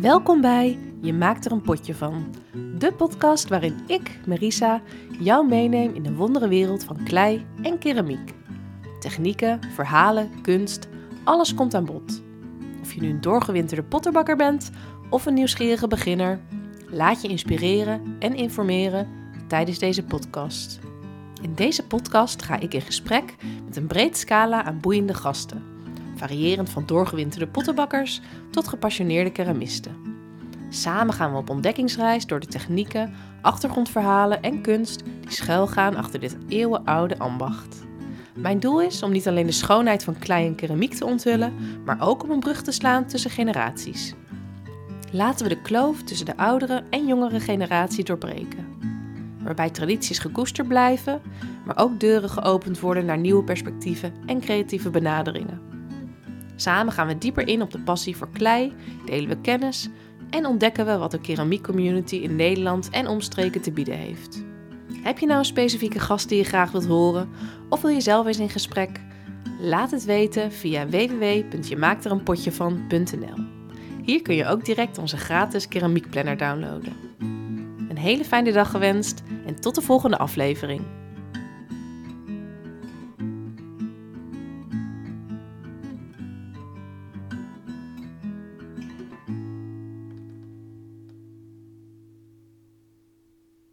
Welkom bij Je maakt er een potje van. De podcast waarin ik, Marisa, jou meeneem in de wondere wereld van klei en keramiek. Technieken, verhalen, kunst, alles komt aan bod. Of je nu een doorgewinterde potterbakker bent of een nieuwsgierige beginner, laat je inspireren en informeren tijdens deze podcast. In deze podcast ga ik in gesprek met een breed scala aan boeiende gasten, variërend van doorgewinterde pottenbakkers tot gepassioneerde keramisten. Samen gaan we op ontdekkingsreis door de technieken, achtergrondverhalen en kunst die schuilgaan achter dit eeuwenoude ambacht. Mijn doel is om niet alleen de schoonheid van klei en keramiek te onthullen, maar ook om een brug te slaan tussen generaties. Laten we de kloof tussen de oudere en jongere generatie doorbreken. Waarbij tradities gekoesterd blijven, maar ook deuren geopend worden naar nieuwe perspectieven en creatieve benaderingen. Samen gaan we dieper in op de passie voor klei, delen we kennis en ontdekken we wat de keramiekcommunity in Nederland en omstreken te bieden heeft. Heb je nou een specifieke gast die je graag wilt horen of wil je zelf eens in gesprek? Laat het weten via www.jemaakterenpotjevan.nl. Hier kun je ook direct onze gratis keramiekplanner downloaden. Een hele fijne dag gewenst en tot de volgende aflevering.